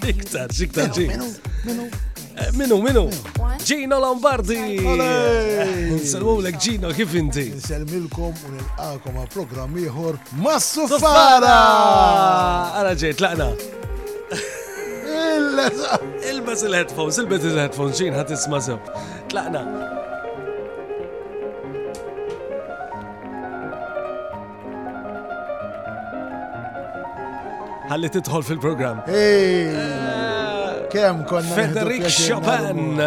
Xiktar, xiktar, ġi. Eh, minu, minu. Gino Lombardi. Nsalmulek Gino, kif inti? Nsalmilkom u nilqakom għal programm ieħor Massu Fara! Għara ġejt, laqna. Il-bas il-headphones, il-bet il-headphones, ġin ħat isma sew. Tlaqna. Ħalli tidħol fil-programm. Kem konna Federic Chopin.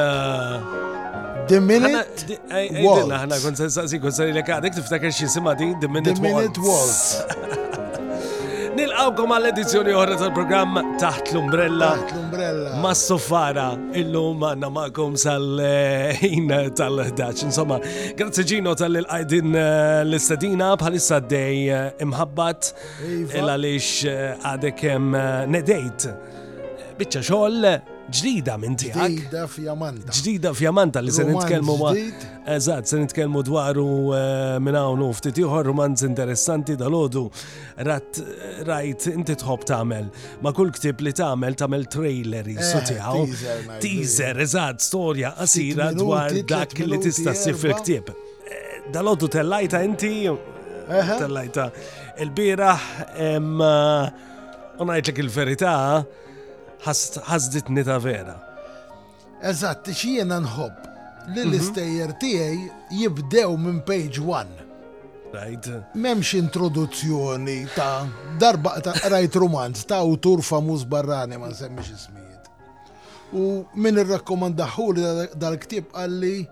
The Minute Waltz. Ħana kont saqsi kont saqsi lek għadek tiftakar xi sima di The Minute Waltz. Nilqawkom għall-edizzjoni oħra tal-programm Taħt l-Umbrella. Taħt l-Umbrella. Mas-Sofara. illum għanna maqom sal-ħin tal-11. Insomma, grazzi ġino tal-qajdin eh, l-istadina bħalissa dej eh, imħabbat iva. il-għalix eh, għadek kem nedejt. Bicċa xoll ġdida minn tiegħek. Ġdida fjamanta. Ġdida fjamanta li se nitkellmu ma. Eżatt, se nitkellmu dwaru minn hawn u ftit ieħor romanz interessanti dal-għodu rat rajt inti tħobb tagħmel ma' kull ktib li tagħmel tagħmel trailer jisu eh, tiegħu. Teaser, eżatt, storja qasira dwar dak li tista' ssir fil-ktieb. Eh, Dal-għoddu tellajta inti tellajta il-bieraħ unajtlek eh, il-verità ħasditni ta' vera. Eżatt, għax jiena nħobb li Mhm. l-istejjer tiegħi jibdew minn page one. Right. M'hemmx introduzzjoni ta' darba ta' qrajt rumanz ta' awtur famuż barrani ma nsemmix ismijiet. U min irrakkomandaħuli dal-ktieb qalli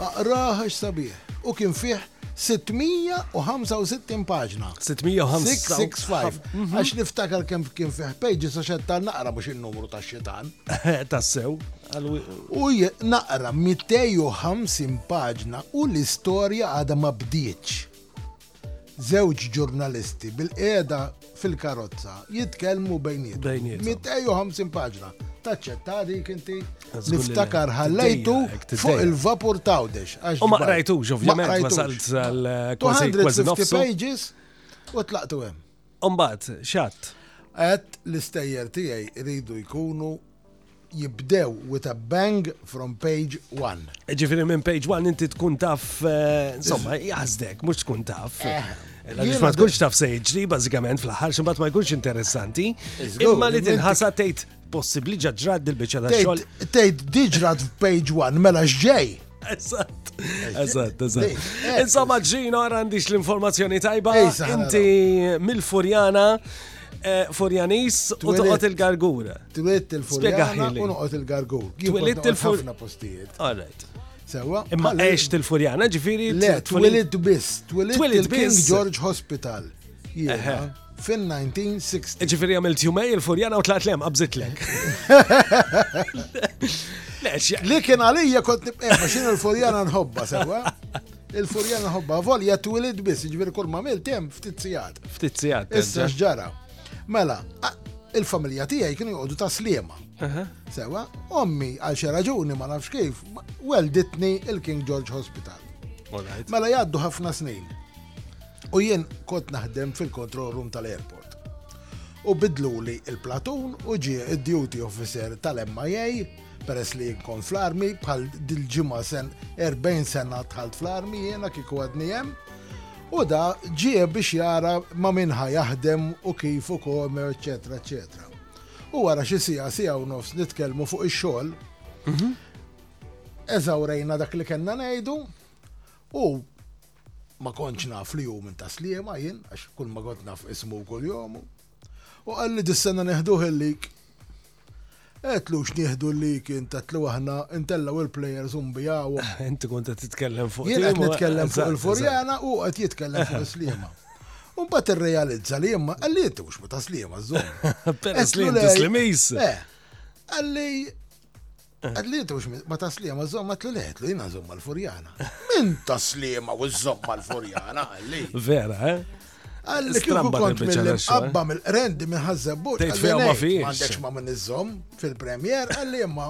Aqrah għax sabiħ. U kien fih 665 paġna. 665. Għax niftakar kemm kien fih pages għax qed tal naqra mhux in-numru tax-xitan. Tassew. U naqra 250 paġna u l-istorja għadha ma bdietx. Żewġ ġurnalisti bilqiegħda fil-karozza jitkellmu bejniethom. Bejniethom. 250 paġna. Taċċetta dik inti? Żgur li le. Niftakar ħallejtu Tiddejjaq, hekk tiddejjaq. fuq il-vapur tawdex. għax U ma ġbart. qrajtux, ovvjament, Ma qrajtux. wasalt sal-kważi kważi 250 nofsu. pages u tlaqtu hemm. U mbagħad x'għadt? Għedt l-istejjer tiegħi jridu jkunu jibdew with a bang from page one. Ġifieri minn page one inti tkun taf, eh, insomma, jaħsdek, mhux tkun taf. Eh, Għaliex ma tkunx taf se jiġri bażikament fl-aħħar x'imbagħad ma jkunx interessanti. Imma li tinħasa tgħid possibli ġa ġrat dil-bicċa ta' xogħol. Tgħid diġrat f'page 1 mela x'ġej. Eżatt, eżatt, eżatt. Insomma, ġino għandix l-informazzjoni tajba, inti mill-Furjana. Eh, Furjanis u toqgħod il-gargur. Twilit il-Furjana u noqgħod il-gargur. Twilit il-Furjana postijiet. All right. Sewa. Imma għex il-Furjana, ġifiri. Le, twilit biss. Twilit il-King George Hospital. Eħe. Fin-1960. Ġifiri għamilt jumej il-furjana u tlaqt lem, għabżitlek. Li kien għalija kont nibqqa, eh, xin il-furjana nħobba, sewa? Il-furjana nħobba, volja twilid biss, ġifiri kull ma milt jem ftit sijat. Ftit sijat. Issa ġara. Mela, il-familja tijaj kienu jgħodu ta' slima. Sewa, ommi għal xi raġuni ma nafx kif, welditni il-King George Hospital. Mela jgħaddu ħafna snin. U jien kont naħdem fil-control room tal-airport. U bidluli il-platun u ġie id-duty officer tal-MIA peress li jinkon fl-armi bħal dil-ġimma sen 40 sena tħalt fl-armi jena kiku għadni jem. U da ġie biex jara ma minħa jaħdem u kif u kom, eccetera, eccetera. U għara xie sija, sija u nofs nitkelmu fuq il-xol. Mhm. Eżawrejna dak li kena nejdu u Ma kontx naf li hu minn tas-Sliema jien għax kull ma kont naf ismu u kuljomu. U qalli dis-sena neħduh il-lig. Għedtlu x'nieħdu l-lig int għedtlu aħna ntellgħu il-plejers u nbigħuhom. Inti kont qed titkellem fuq Jien qed nitkellem fuq il-Furjana u hu qed jitkellem fuq is-Sliema. U mbagħad irrealizza li imma qalli inti mhux minn tas-Sliema żżomm. Peress li inti Slimis. Eh, qalli Għadli inti mux ma ta' slima zomma tlu leħetlu jina zomma l-furjana. Min ta' slima u zomma l-furjana għalli. Vera, eh? Għalli kieku kont mill-abba eh? mill-rendi minn ħazzabbu. Tejt fija ma fija. Għandekx ma minn iżom fil-premjer għalli ma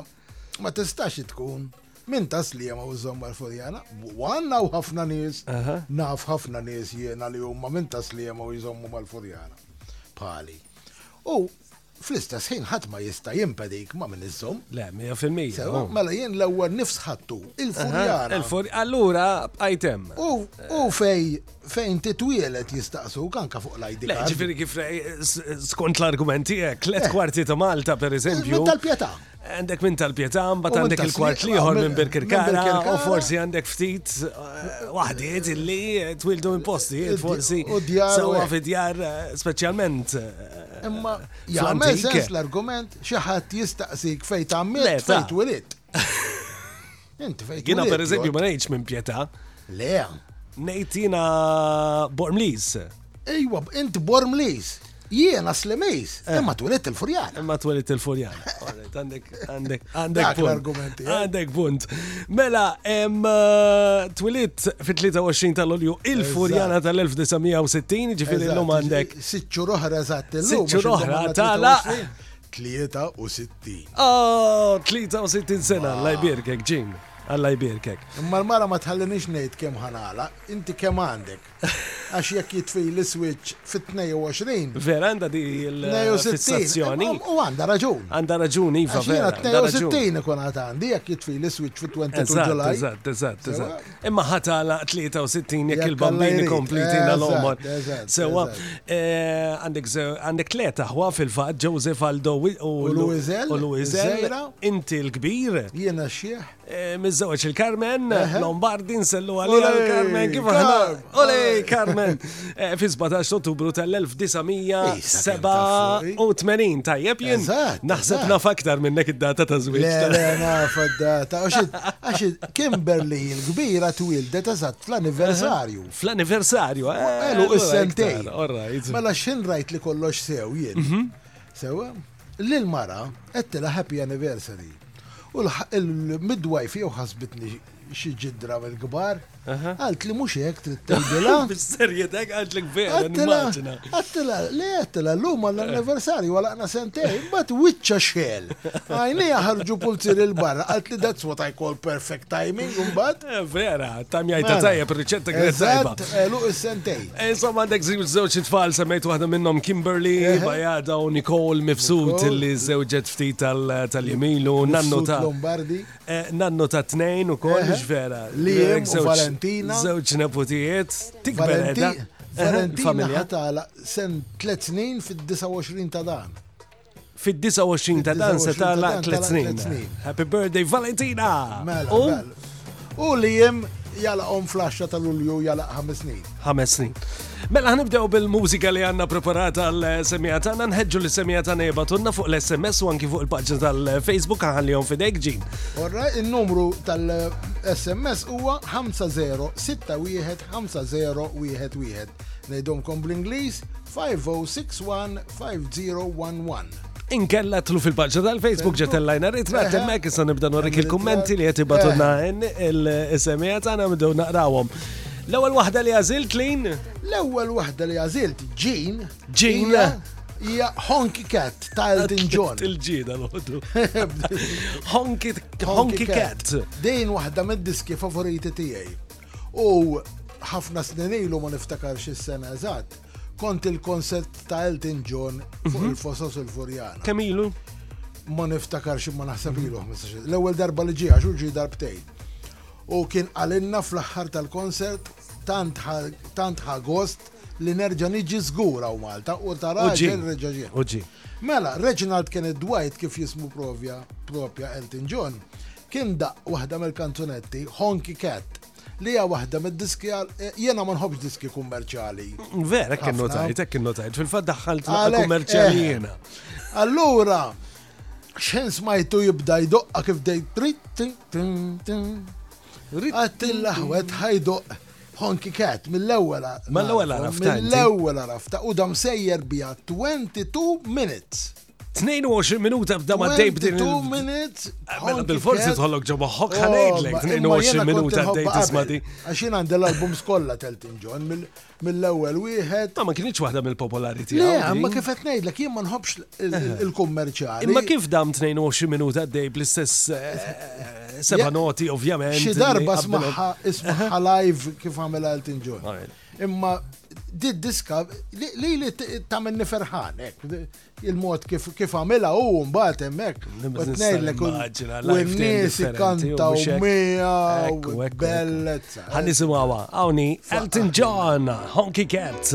ma tistax tkun minn ta' slima u zomma l-furjana. Għanna u ħafna nis, naf ħafna nis jena li huma minn ta' slima u jżommu mal-furjana. Pali. U Fl-istess ħin ħadd ma jista' jimpedik ma' min iżżomm. Le, mija fil-mija. Sewa, mela jien l-ewwel nifs ħadtu, il-furjana. Il-fur, allura bqajt hemm. U u fej fejn titwieled jistaqsuk anke fuq l-ID Le, card. ġifieri kif eh, s- skont l-argument tiegħek, tliet kwarti ta' Malta pereżempju. Minn tal-pjetà. Għandek minn tal-pietà, mbagħad għandek il-kwart liħor minn Birkirkara, u forsi għandek ftit eh, waħdiet illi eh, twildu minn postijiet, forsi sewwa fi djar eh, speċjalment. Imma jagħmel sens l-argument xi ħadd jistaqsik fejn tagħmel fejn twilit. Int fejn. Jiena per eżempju ma ngħidx minn pjeta. Le. Ngħid jiena Bormliż. Ejwa, int Bormliż. Jiena Slimiż. Eh. Imma twilidt il-Furjan. Imma twilidt il-Furjan. Għandek għandek għandek l-argumenti. Eh. Għandek punt. Mela, eh, twilidt fit-23 tal-Lulju il-Furjana tal-1960, ġifieri l-lum għandek. Siċċu roħra eżatt il-lum. Siċċu roħra tala. 63. Oh, 63 sena, Alla jbierkek, Jim. Alla jbierkek. Imma l-mara ma tħallinix ngħid kemm ħa nagħlaq, inti kemm għandek? Għax jekk jitfili is-swiċċ fit-22. Vera għandha di l-fissazzjoni. U għandha raġun. Għandha raġun, iva, vera. 62 ikun għad għandi jekk jitfili is-swiċċ fit-22 Ġulaj. Eżatt, eżatt, eżatt. Imma ħa tagħlaq 63 jekk il-bambin ikompli jtina l-omor. Sewa, eh, għandek tliet aħwa fil-fatt Joseph Aldo u Luizel. Inti l-kbir. Jiena xieħ. Eh, miżżewġ il-Carmen, Lombardi nsellu għalija l-Carmen kif Olej, Carmen! Eh, fi 17 ottubru tal-1987, tajjeb jien. Naħseb naf aktar minnek id-data ta' żwieġ. Le, le, naf id-data. Għax Kimberly il-kbira twildet eżatt fl-anniversarju. Fl-anniversarju, eh, Elu, is-sentej. Mela xin rajt li kollox sew jien. Mhm. Sewa, l-mara, għettila happy anniversary. U l-midwife jew ħasbitni xi ġidra mill-kbar. Għalt li mhux hekk trid tgħidilha. Bis-serjetek għalt li vera nimmaġina. Għattila, le għattila, llum għall-anniversarju għalaqna sentej, imbagħad wiċċa xel. Għajni jaħarġu pulzir il-barra, għalt li that's what I call perfect timing, imbagħad. Eh, vera, tam jgħidha mela. tajjeb riċetta kienet tajba. Eluq is-sentej. Eh, insomma għandek żewġ tfal semmejt waħda minnhom Kimberly, Bajada u Nicole Mifsud li żewġet ftit tal-jemilu, nannu ta' Lombardi. Nannu ta' tnejn u koll, mux vera. Li jem u Valentina. Zewċ neputijiet, tikber edha. Valentina ħatala sen tlet snin fid-29 ta' dan. Fid-29 ta' dan se tala tlet snin. Happy birthday Valentina! Mela, mela. U li jem jala om flasha tal-ulju jala ħames snin. ħames snin. Mela ħanibdew bil-mużika li għanna preparata l-semija tagħna nħeġġu li semija tagħna jibatunna fuq l-SMS u anki fuq il-paġna tal-Facebook ħallihom fidejk ġin. Orra, il-numru tal-SMS huwa 50615011. Ngħidhomkom bl-Ingliż 50615011. Inkella tlu fil-paġna tal-Facebook ġetella jna ritra eh, temmek issa nibda norik il-kommenti li jeti batuna eh. il-semija tana nibdew naqrawom. L-ewel wahda li għazilt lin? L-ewel wahda li għazilt ġin. Ġin. Ija Honky Cat ta' Elton John. Il-ġida l-ħodu. Honky Cat. Din wahda mid-diski favoriti tijaj. U ħafna snin ilu ma niftakarx is-sena eżatt Kont il-konsert ta' Elton John fuq mhm. il-Fossa Sulfurjana. Kemm ilu? Ma niftakar xi ma naħseb ilu L-ewwel darba li ġie għax ġie darbtejn. U kien għalinna fl-aħħar tal-konsert tant ħagost li nerġa' niġi żgur hawn Malta u tara ġen reġa' ġien. Uġi. Mela, Reginald Kenneth Dwight kif jismu provja propja Elton John, kien daq waħda mill-kanzunetti Honky Cat li hija waħda mid-diski jiena ma nħobbx diski kummerċjali. Vera, kien notajt, kien notajt, fil-fatt daħħalt kummerċjali eh. jiena. Allura, xen smajtu jibda jdoqqa kif dej trit, għattin laħwet ħajdoq Honky Cat mill-ewwel mill-ewwel għarafta. Mill-ewwel għarafta u dam sejjer bija 22 minutes. 22 minuta bda ma dejb din. 2 minutes. Mela bil-forsi tħollok ġo moħħok oh, ħanejdlek 22 minuta dejb tisma' di. Għax jien għandi l-albums kollha Teltin John mill-ewwel wieħed. Ma ma kienx waħda mill-popolari tiegħu. Le, ma kif qed ngħidlek jien ma nħobbx eh. il-kummerċjali. Imma kif dam 22 minuta dejb l-istess eh, eh, seba' noti ovvjament. Xi darba smaħħa live kif għamel Elton John. Imma di diska li li tamen niferħan, il-mod kif kif għamilha u mbagħad hemmhekk. Ngħidlek u n-nies ikkantaw miegħu bellezza. Ħa nisimgħuha hawnhi Elton John, Honky Cat.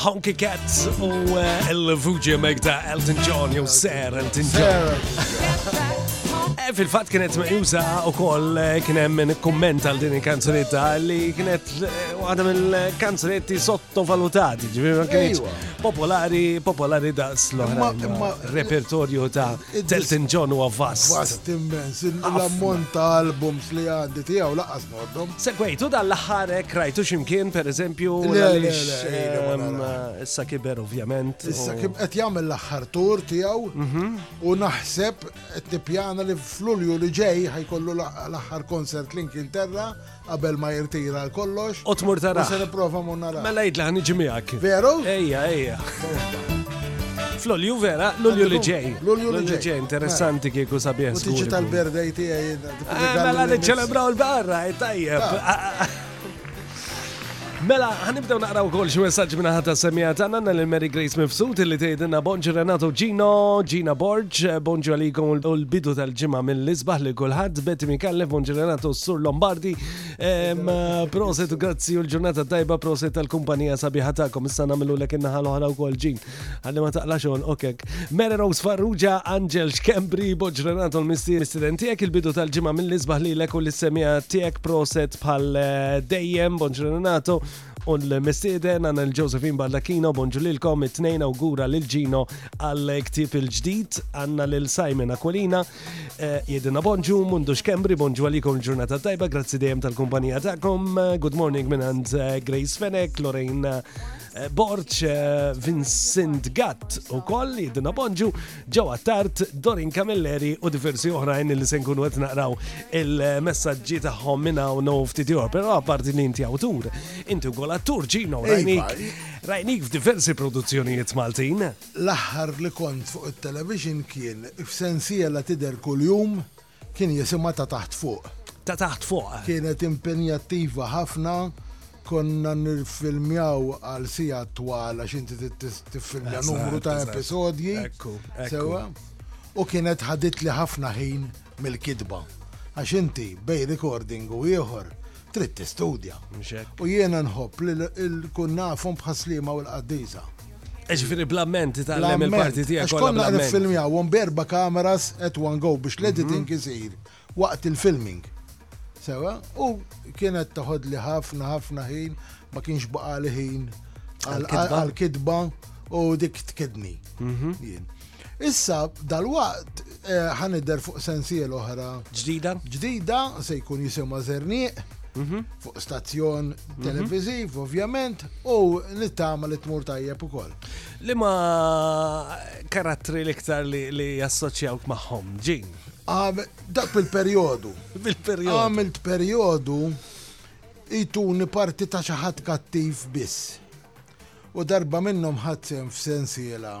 Honky Cats u eh, l-Fuji Meg ta' Elton John jew Sir Elton John. Eh, fil-fat kienet meqjusa u koll eh, kienem minn komment għal din il-kanzunetta li kienet eh, waħda mill-kanzunetti sottovalutati, ġivir ma kienet popolari, popolari da s-loħra, repertorju ta' D'Elton John huwa vast. Vast immens, l-ammont ta' albums li għandi tiegħu laqas noddhom. Segwejtu dan l-aħħar hekk rajtu x'imkien pereżempju. Le, le, le. Ehm, issa kiber ovvjament. Issa kiber qed jagħmel l-aħħar tour tiegħu mhm. u naħseb qed tippjana li f'Lulju li ġej ħajkollu l-aħħar konsert l-Ingilterra qabel ma jirtira għal kollox. U tmur tara. Se nipprova mur nara. Mela jidla ħan iġi miegħek. Veru? Ejja, ejja. Fl-olju vera, l-olju li ġej. L-olju li ġej, interessanti kieku sabiħ. U tiġi tal-berdej tiegħi. Eh, mela niċċelebraw l-barra, eh, tajjeb. Mela, ħanibdew naqraw kol xi messaġġ minn ħadd semija tagħna nagħna lil Mary Grace Mifsud li tgħidilna bonġu Renato Gino, Gina Borġ, bonġu għalikom u l-bidu tal-ġimgħa mill-isbaħ li kulħadd, Betty Mikallef, bonġu Renato Sur Lombardi, em, proset u grazzi u l-ġurnata tajba proset tal-kumpanija sabiħa tagħkom. Issa nagħmlu lek in-naħa l-oħra wkoll ġin. Għanni ma taqlax on, okek. Mary Rose Farrugia, Angel Xkembri, Boġ Renato l-Missi, Mistiden tijek il-bidu tal-ġimma mill-isbaħ li l-eku l-semija tijek proset bħal eh, dejjem, Boġ Renato, u l-mistiden għanna l-Josephine Ballakino, bonġu lilkom, it-tnejn awgura l-ġino għal-ktib il-ġdid, għanna l-Simon Aquilina, eh, jedina bonġu, mundu xkembri, bonġu għalikom ġurnata tajba, grazzi dejjem tal-kumpanija ta'kom, good morning minn eh, Grace Fenek, Lorraine Eh, Borċ, eh, Vincent Gatt u koll li dina bonġu, ġewa tart Dorin Camilleri u diversi oħrajn li se nkunu qed naqraw il-messaġġi tagħhom minn hawn u ftit ieħor, però apparti li inti awtur, inti wkoll attur ġino iva. rajnik. Rajnik f'diversi produzzjonijiet Maltin. L-aħħar li kont fuq it-television kien f'sensiela tidher kuljum Kien jisimha Ta' Taħt Fuq. Ta' Taħt Fuq. Kienet impenjattiva ħafna, konna nirfilmjaw għal sija twal għax inti tiffilmja numru ta' episodji. Ekku, sewa. U kienet ħadit li ħafna ħin mill-kidba. Għax inti bej recording u ieħor trid tistudja. U jiena nħobb li l-kun nafhom bħaslima u l-qaddisa. Ġifiri blamment tal-lem il-parti tijak. Xkonna il-film jawom berba kameras at one go biex l-editing mhm. jisir waqt il-filming. Sewa, u kienet taħod li ħafna ħafna ħin, ma kienx baqa li ħin għal-kidba u dik tkidni. Mhm. Issa, dal-waqt, eh, ħanidder fuq sensiel oħra. Ġdida? Ġdida, se jkun jisima Zerniq, mhm. fuq stazzjon mhm. televiziv, ovvjament, u nittama li tmur tajjeb u koll. Li ma karattri liktar li jassoċjawk maħħom, ġin? Ah, dak bil-periodu. Bil-periodu. Għamilt periodu jituni parti ta' xaħat kattiv biss. U darba minnom ħadsem f'sensiela.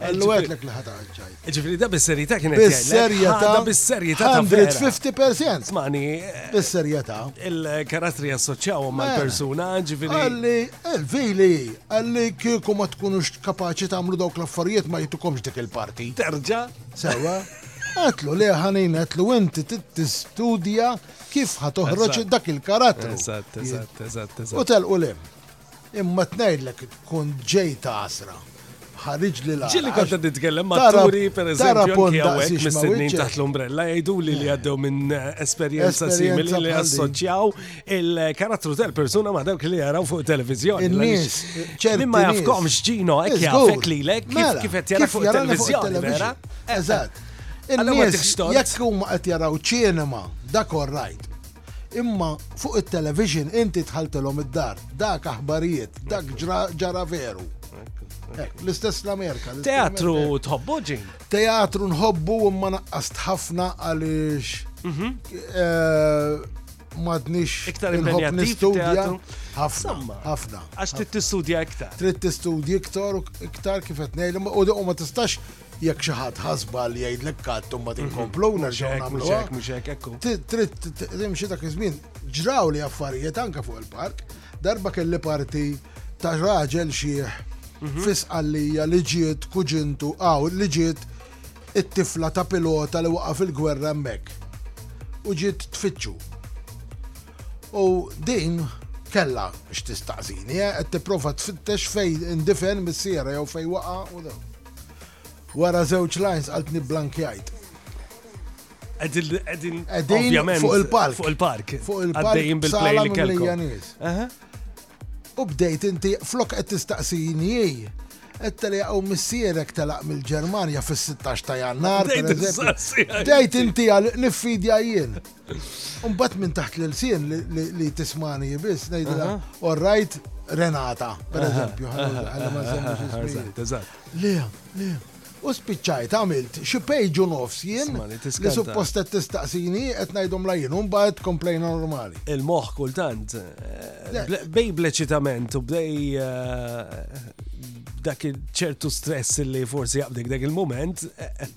Għallu għedlek li ħata għalġajt. Ġifiri, da bis-serjeta kienet. Bis-serjeta. Bis-serjeta. 150%. Smani. Bis-serjeta. Il-karattri assoċjaw ma' mela. persuna ġifiri. Għalli, il-vili, eh, għalli kieku ma tkunux kapaċi tamlu dawk l-affarijiet ma jitukomx dik il-parti. Terġa. Sewa. Għatlu li ħanin għatlu inti t-studja kif ħatoħroċ dak il-karattru. Eżatt, eżatt, eżatt. U telqu l-im. Imma qed ngħidlek tkun ġejt għasra. Ħariġli l-għaraq. Ġieli kont qed nitkellem ma' turi pereżempju anki hawnhekk mistednin taħt l-umbrella jgħiduli li għaddew minn esperjenza simili li assoċjaw il-karattru tal-persuna ma' dawk li jaraw fuq televiżjoni. In-nies. Min ma jafkomx ġino hekk jafek lilek kif mela, qed jara fuq televiżjoni vera. Eżatt. Allura ma tikx Jekk huma qed jaraw ċinema, dak orrajt. Imma fuq it-television inti tħaltilhom id-dar. Dak aħbarijiet, dak ġara veru. L-istess l-Amerika. Teatru tħobbu ġin? Teatru nħobbu imma naqqast ħafna għaliex mhm. eh, madnix iktar nħobb nistudja ħafna ħafna. Għax trid tistudja iktar. Trid tistudja iktar iktar kif qed ngħidlhom u ma tistax jekk xi ħadd ħasba li jgħidlek katt u mbagħad mhm. inkomplu nerġgħu nagħmluha. Mhux hekk ekku. Trid timxi dak iż-żmien ġraw li affarijiet anke fuq il-park. Darba kelli parti ta' raġel xieħ mhm. fisqallija li ġiet kuġintu għaw li ġiet it-tifla ta' pilota li waqa' fil-gwerra hemmhekk. U ġiet tfittxu. U din kella x'tistaqsini, eh, qed tipprova tfittex fejn indifen missiera jew fejn waqa' u dan. Wara żewġ lines qaltni blankjajt. Edin, edin, edin fuq il-park. Fuq il-park. Fuq il-park. Għaddejn bil-play li kelkom. U bdejt inti flok qed tistaqsini qed telaq u missierek telaq mill-Ġermanja fis-16 ta' Jannar. Bdejt inti għal nifidja jien. Umbat minn taħt l-ilsien li tismani jibis, najdila, all right, Renata, per eżempju, għalla ma zemmi Le, le. U spiċċajt għamilt xi pejġu nofs jien li suppost qed tistaqsini qed ngħidhom la jien u mbagħad komplejna normali. Il-moħħ kultant eh, bej bleċitament u bdej eh, dak ċertu stress li forsi jaqbdik dak il-moment eh,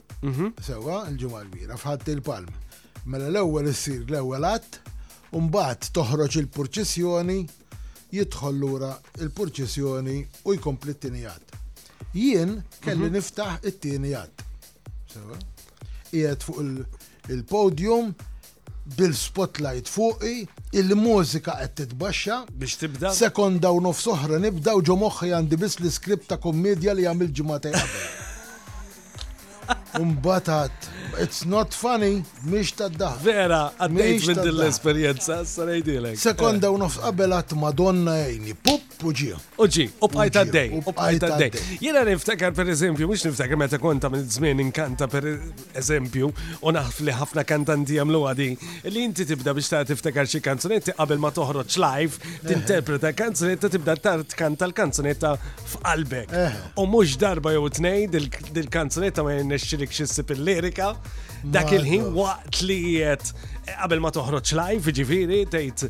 Mhm. Sewa, il-ġimgħa l-kbira, f'ħadd il-palm. Mela l-ewwel issir l-ewwel att, u mbagħad toħroġ il-purċissjoni, jidħol lura il-purċissjoni u jkompli t-tieni att. Jien kelli mhm. niftaħ it-tieni att. Sewa. Qiegħed fuq il-podium bil-spotlight fuqi, il-mużika qed titbaxxa, Biex tibda? sekonda u nofs oħra nibda u ġo moħħi għandi biss l-iskript ta' kummiedja li għamilt ġimagħtej qabel. U mbagħad għadt, It's not funny, mhix tad-daħk. Vera, għaddejt Mhix minn din tad-daħk. l-esperjenza, issa ngħidilek. Sekonda u nofs qabel għadt Madonna għini. Pup! U ġie. U ġie, u bqajt għaddej, u bqajt għaddej. Jiena niftakar per eżempju, mhux niftakar meta konta minn żmien inkanta per eżempju, u naħf li ħafna kantanti jagħmlu għadi, li inti tibda biex ta' tiftakar xi kanzunetti qabel ma toħroġ live, tinterpreta kanzunetta tibda tar tkanta l-kanzunetta f'qalbek. Eh. U mhux darba jew tnejn dil-kanzunetta ma jirnexxilik xi ssib il-lirika, dak il-ħin waqt li jiet qabel ma toħroġ live, ġifiri, tgħid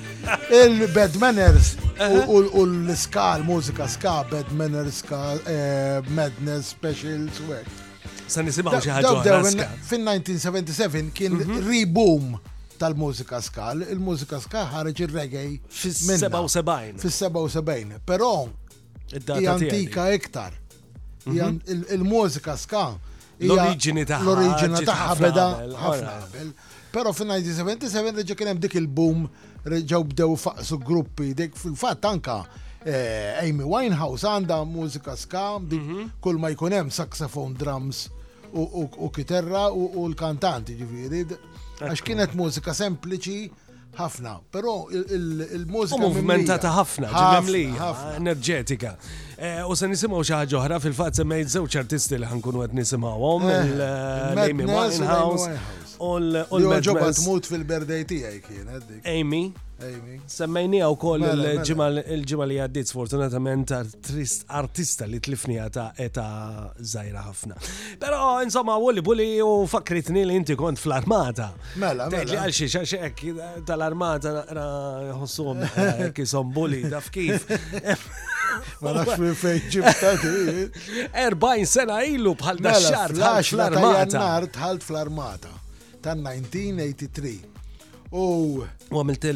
Il-bad manners u l-ska, l-mużika ska, bad manners ska, eh, madness, special, swag. Sa nisimaw xi ħaġa. Fin-1977 kien mhm. reboom tal-mużika ska, il-mużika ska ħareġ ir-reggae fis-77. Fis-77, però hija antika iktar. Mhm. Il-mużika ska. L-oriġini taħħa. L-oriġini taħħa beda ħafna qabel. Pero fin 1977 reġa kien hemm dik il-boom reġaw bdew faqsu gruppi dik fil-fatt anka eh, Amy Winehouse għandha mużika ska mhm. kull ma jkun hemm saxophone drums u kiterra u l-kantanti ġifieri għax kienet mużika sempliċi ħafna, però il-mużika. Movimentata ħafna, ġimemli, enerġetika. Eh, u se nisimgħu xi ħaġa oħra fil-fatt semmejt żewġ artisti li ħankunu qed nisimgħuhom eh, il-Amy eh, Winehouse u l-ġobba tmut fil-berdej tiegħi kienet dik. Amy. Amy. Semmejnija u koll mela, mela. il-ġimma li għaddit sfortunatament artista li tlifni għata eta zaħira ħafna. Pero insomma, Wulli Bulli u fakritni li inti kont fl-armata. Mela, mela. Tgħidli għal xi xax hekk tal-armata naqra jħossuhom eh, kisom bully taf kif. Ma nafx minn fejn ġibta di. 40 sena ilu bħal da mela, xar tħalt fl-armata. Nar tħalt fl-armata ta' 1983. U u għamilt eh,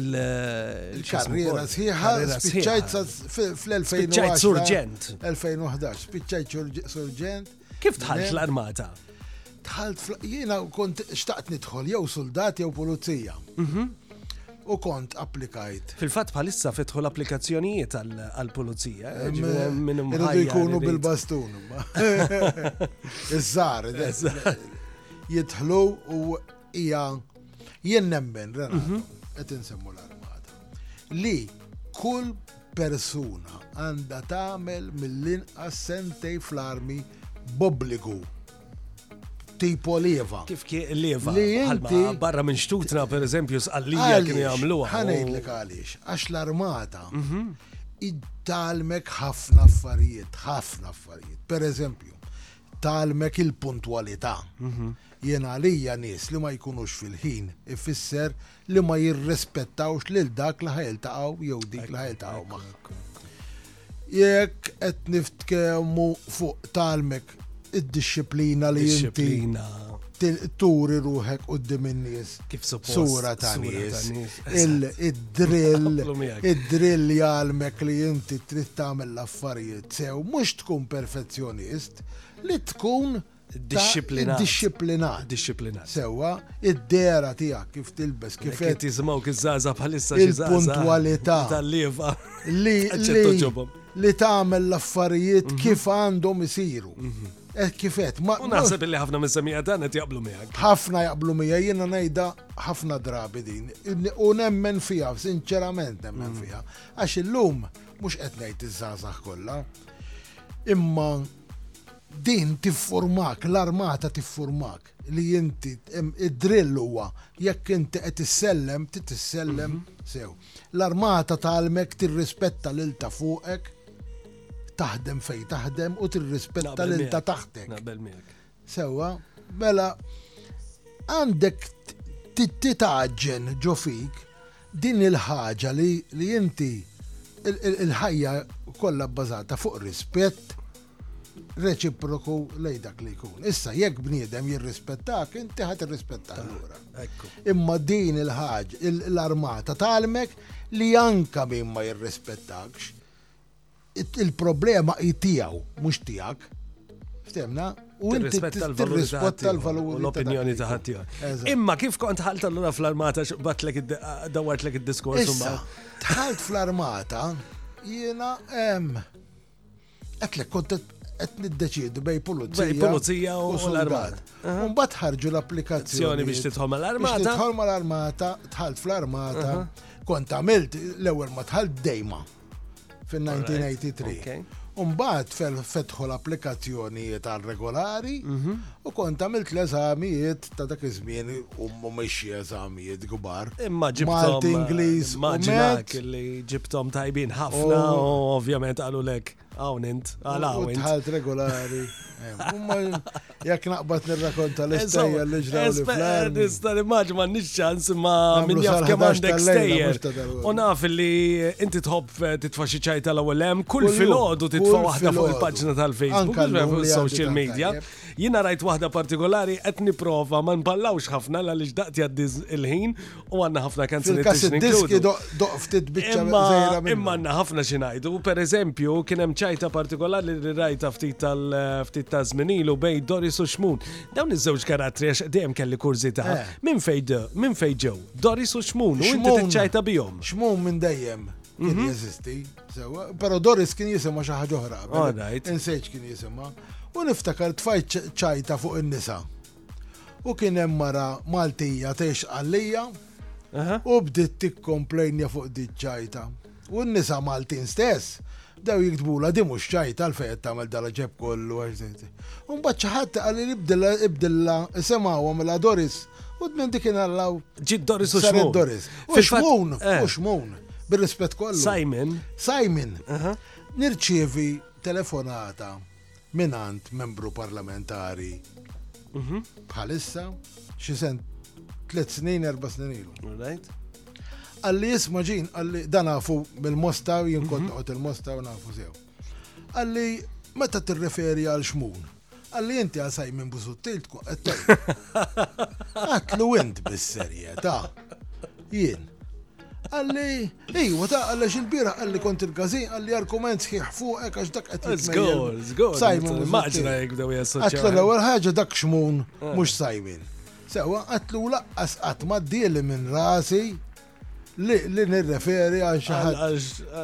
il-karriera sħiħa, spiċċajt fl-2011. Spiċċajt surġent. 2011, spiċċajt surġent. Kif tħalt fl-armata? Tħalt jiena kont xtaqt nidħol jew soldat jew pulizija. Mhm. U kont applikajt. Fil-fatt bħalissa fetħu l-applikazzjonijiet għal-pulizija. Irridu jkunu bil-bastun. Iż-żar. Jidħlu u hija Jien nemmen, Renato, mhm. qed insemmu l-armata, li kull persuna għandha tagħmel mill-inqas sentej fl-armi bobbligu tipo leva. Kif kien leva? Li inti barra minn xtutna per eżempju sqallija kien jagħmluha. Ħanejdlek għaliex, għax l-armata mhm. id-talmek ħafna affarijiet, ħafna affarijiet. Per eżempju, Tgħallmek il-puntwalità. Jien għalija nies li ma jkunux fil-ħin ifisser li ma jirrispettawx lil dak li ħa jiltaqgħu jew dik li ħa jiltaqgħu magħha. Jekk qed niftehmu fuq tgħallmek id-dixxiplina li inti turi ruħek quddiem in-nies. kif suppost. Sura ta' nies. Id-drill, id-drill jgħalmek li inti trid tagħmel l-affarijiet sew, mhux tkun perfezzjonist, li tkun Disciplinat. Disciplinat. Disciplinat. Sewa, id-dera tijak kif tilbes, kif qed jiżmaw kif żaza bħalissa il-puntualità tal-lieva li li tagħmel l-affarijiet mhm. kif għandhom isiru. Mhm. Hekk kif qed. U naħseb li ħafna mis-semija tagħna qed jaqblu miegħek. Ħafna jaqblu miegħi jiena ngħidha ħafna drabi din u nemmen fiha, sinċerament nemmen mm. fiha. Għax illum mhux qed ngħid iż-żgħażagħ kollha. Imma din tiffurmak, l-armata tiffurmak li inti id-drill huwa jekk inti qed issellem, titissellem mhm. sew. L-armata tagħalmek tirrispetta lil ta' fuqek taħdem fejn taħdem u tirrispetta lil ta' taħtek. Naqbel miegħek. Sewwa, mela għandek titaġġen ġo fik din il-ħaġa li inti il-ħajja kollha bbażata fuq rispett reċiproku lej dak li jkun. Issa jekk bniedem jirrispettak, inti ħadd irrispettak lura. Imma din il-ħaġ l-armata talmek li anka min ma jirrispettakx il-problema hi tiegħu, mhux tiegħek. Ftemna? U tirrispetta l-valur u l-opinjoni ta' ħaddieħor. Imma kif kont ħalt allura fl-armata x'batlek dawartlek id-diskors Issa, tħalt fl-armata jiena hemm. Għetlek kont qed niddeċidu bej pulizija. Bej pulizija u l-armata. Mbagħad ħarġu l-applikazzjoni biex tidħol mal-armata. Tidħol mal-armata, tħalt fl-armata, kont għamilt l-ewwel ma tħalt dejma. fil-1983. Umbat fetħu l-applikazzjonijiet għal regolari mhm. u kont għamilt l-eżamijiet ta' dak iż-żmien u mhumiex eżamijiet kbar. Imma ġibtom eh, Ingliż maġinak li ġibtom tajbin ħafna u ovvjament qalu lek hawn int għal hawn. Ħalt regolari. Eh, Jekk naqbad nirrakonta l-istejjer li ġraw li fl-għar. Nista l-immaġi ma nix ċans ma minn jaf kemm għandek stejjer. U naf li inti tħobb eh, titfa' xi ċajta l-ewwel hemm, kull filgħodu titfa' waħda fuq il-paġna tal-Facebook, fuq il-social media. Jiena rajt waħda partikolari qed nipprova ma nballawx ħafna għaliex daqt jgħaddi il-ħin U għanna ħafna kanzuni t-tixni. Diski doq ftit bicċa zejra minn. Imma għanna ħafna xinajdu. Per eżempju, kienem ċajta partikolari li rajta ftit tal-ftit ta' zminilu bej Doris u Xmun. Dawn iż-żewġ karattri għax dejjem kelli kurzita. Eh. Minn fejn minn fejn ġew? Doris u Xmun. U inti ċajta bihom. Xmun minn dejjem kien mhm. jeżisti. Pero Doris kien jisimha xi ħaġa oħra. Insejġ kien jisimha. U niftakar tfajt ċajta fuq in-nisa. U kien hemm mara Maltija tgħix Qallija u bdiet tikkomplejnja fuq di ċajta. U n-nisa Maltin stess bdew jiktbula di mhux ċajta għal fejn tagħmel dal-ġeb kollu għax żejt. U mbagħad xi ħadd qal li bdilla isimha u għamilha Doris u minn dik inhallaw. Ġid Doris u Xmun. Doris. U Xmun, eh. u Xmun, bir-rispett kollu. Simon. Simon. Nirċievi telefonata mingħand membru parlamentari mhm. bħalissa xi sen tliet snin, erba' snin ilu. Għalli jisma ġin, għalli dan nafu mill-mosta, jien kont mhm. noqgħod il-mosta u nafu sew. Għalli meta tirreferi għal xmun, għalli inti għal saj minn busuttil tkun qed Għatlu int bis-serjetà. Jien, Għalli, iwa ta' għalli xil-bira għalli kont il-gazin għalli argument sħiħ fuqek għax dak għet jizgol. Zgol, Simon. Maġna jek daw jassoċa. Għatlu l-ewel ħagġa dak xmun, eh. mux Simon. Sewa, għatlu laqqas għat maddili minn rasi li nirreferi għal xaħat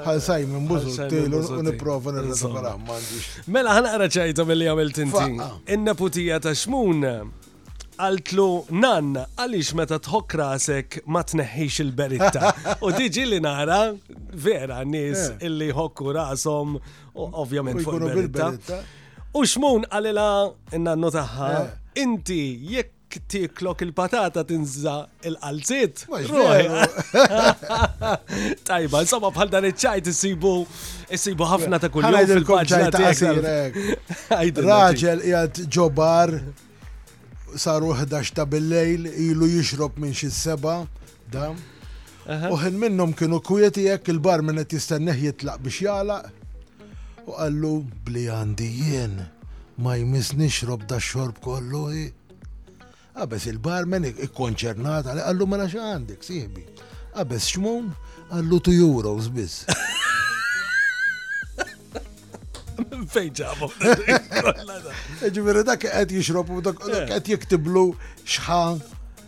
għal Simon Buzutil u niprofa nirreferi għal Mela ħanaqra ċajta mill-li għamil tinti. In-neputija ta' xmun qaltlu nan għaliex meta tħokk rasek ma tneħħix il-beritta. U diġi li nara vera nies eh. illi ħokku rasom ovvjament fuq il-beritta. U xmun għalila n-nannu taħħa eh. inti jekk tiklok il-patata tinża il-qalzit. Tajba, insomma bħal dan iċ-ċajt issibu issibu ħafna ta' kull jum fil-paġna ta' Raġel jgħad ġobar saru l-ħdax ta' bil-lejl, ilu jixrob minn xi seba, da. Uħin minnhom kienu kwieti jekk il-bar minn qed jistenneħ jitlaq biex jagħlaq. U qallu bli għandi jien ma jmiss nixrob da xorb kollu hi. Għabes il-barmen ikkonċernata li qallu mela xi għandek sieħbi. Għabes xmun għallu 2 euros biss. Fejn ġabu. Ġifieri dak qed jixrob u dak eh. qed jiktiblu xħan.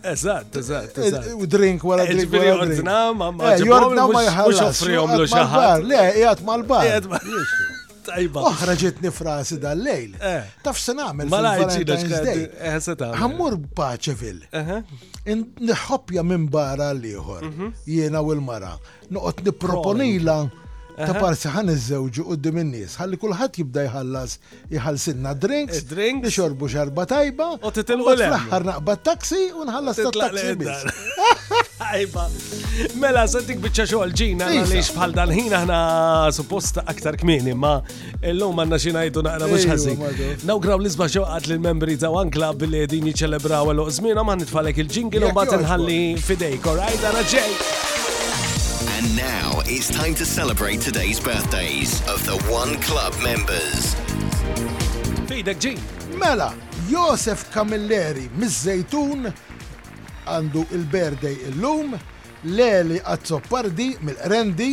Eżatt, eżatt. Eh, eh, u drink wara eh, drink. Ġifiri ordna, ma ma ġordna ma jħallas. Uxofrijom lu xaħat. Le, jgħat mal-bar. Tajba. Oħra ġitni frasi dal-lejl. Taf se nagħmel fil-Valentine's Day. Ħammur Paċeville. Nħoppja minn barra l-ieħor. Mhm. Jiena u l-mara. Noqgħod nipproponila ta' parsi ħan iżżewġu qudiem in-nies, ħalli kulħadd jibda jħallas jħallsinna drinks, drinks, nixorbu xarba tajba, u titilqu l-aħħar naqbad taxi u nħallas taxi biss. Ajba. Mela, santik bieċa xogħol ġina għaliex bħal dan ħin aħna suppost aktar kmieni ma Illum għanna xinajtu naqra mux ħazzi. Nawgraw l-isba xoqat l-membri ta' One Club li din jiċelebraw għal uqzmina ma' nitfalek il-ġingil u bat nħalli fidejk, alright, għana ġej. And now it's time to celebrate today's birthdays of the One Club members. Fidek ġi. Mela, Josef Camilleri miż-Zejtun għandu il-birthday illum, Leli Azzopardi mill-Rendi,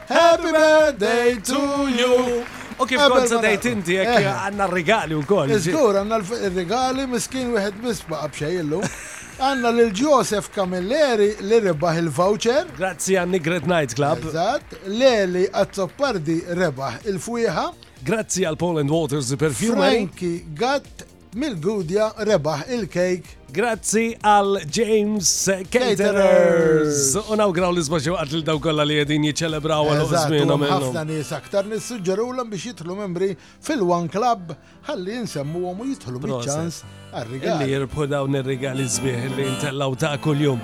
Happy birthday to you! U kif kont se tgħid inti jekk eh. għandna r-rigali wkoll. Iżgur għandna r-rigali miskin wieħed biss baqa' b'xejn illum. Għandna lil Joseph Camilleri li rebaħ il-voucher. Grazzi għan Nigret Night Club. Eżatt, Leli Azzopardi rebaħ il-fwieħa. Grazzi għal Poland Waters Perfume. Franki Gatt Mill Gudja rebaħ il cake. Grazzi għal James Caterers. U nawgraw l-isba xewqat lil daw kollha li qegħdin jiċċelebraw għal żmienhom. Ħafna nies aktar nissuġġerulhom biex jidħlu membri fil-One Club ħalli jinsemmuhom u jidħlu biċ-ċans għar-rigali. Li jirbħu dawn ir-rigali sbieħ li jintellaw ta' kuljum.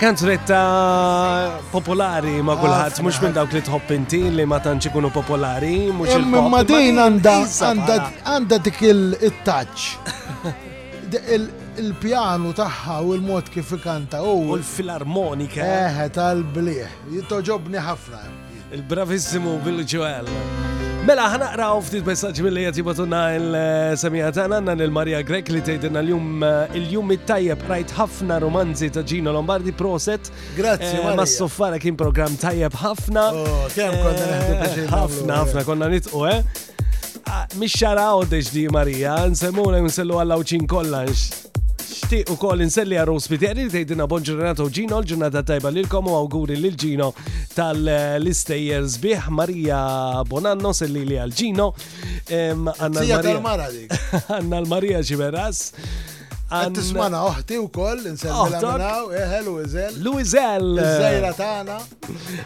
Kanzunetta popolari ma kulħadd mhux minn dawk li tħobb inti li ma tantx ikunu popolari, mhux il Ma din għandha għandha dik il-touch. Il-pjanu tagħha u l-mod kif ikanta u l-filarmonika. Eħe tal-bliħ, jitoġobni ħafna. Il-bravissimu Bill Joel. Mela, ħanaqraw ftit messaġġi mill-li jgħati batunna il-semija tagħna għandna lil Maria Grek li tgħidilna l-jum eh, il-jum it-tajjeb rajt ħafna romanzi ta' Gino Lombardi proset. Grazzi, eh, ma s-soffara kien program tajjeb ħafna. Oh, kemm konna eh, Ħafna, ħafna konna nitqu, eh? Ah, Mix xara għoddex di Marija, nsemmu nsemmu għall-awċin kollanx. Nixtieq ukoll inselli għarru spiteri li tgħidilna bon ġurnata u ġino l-ġurnata tajba lilkom u awguri lil ġino tal-istejjer sbieħ Marija Bonanno selli li għal ġino. Għanna l-Marija Ġiberas. Għanna tismana oħti u koll, nselli l-għamnaw, eħel u izel. Lu izel. Zajra tana.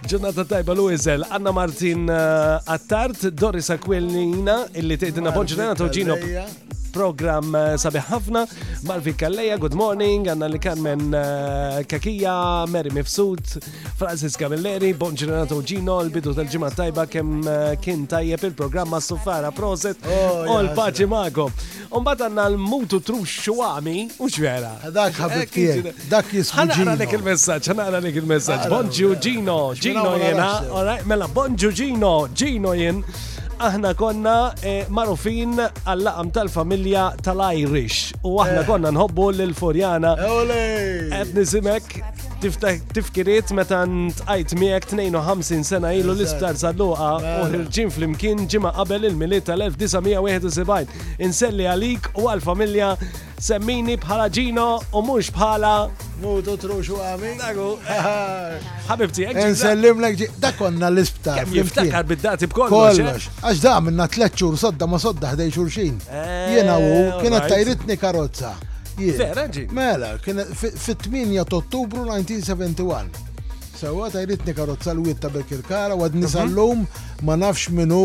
Ġurnata tajba Luizel, Anna Martin eh, Attart, Doris Aquilina, illi tgħidilna bonġurna toġino program eh, sabiħ ħafna. Marvi Kalleja, good morning, għanna li Carmen eh, Kakija, Mary Mifsud, Francis Camilleri, bonġurna toġino, l-bidu tal-ġimgħa tajba kemm kien tajjeb il-programma Sufara Proset, oh, u l-paċi mago. Umbat għanna l-mutu trux xuami, u xvera. Dak ħabib tiegħi, dak jismu. Ħanaqra lek il-messaġġ, ħanaqra lek il-messaġġ. Bonġu Gino, Gino jena, alright, mela bonġu Gino, Gino jen. Aħna konna eh, marufin għall-laqam tal-familja tal-Irish u aħna eh. konna nħobbu l-Furjana. Qed nisimek tifkiriet meta ntqajt miegħek 52 sena ilu l-isptar salluqa mela. u ħirġin flimkien ġimgħa qabel il-miliet tal-1971. Inselli għalik u għal-familja semmini bħala ġino u mhux bħala. Mutu truxu għami. Dagu. Ħabibti, għek. Insellim l Da konna l-isptar. Jiftakar bid-dati b'kollox. Eh? Kollox. Għax da minna tletxur sodda ma sodda ħdej xurxin. Eh, Jena u kienet tajritni karozza. Vera ġi. Mela, kien fit-8 ta' Ottubru 1971. Sewa ta' jritni karozza l-wit ta' bekk il-kara u għadni mhm. sal-lum ma nafx minu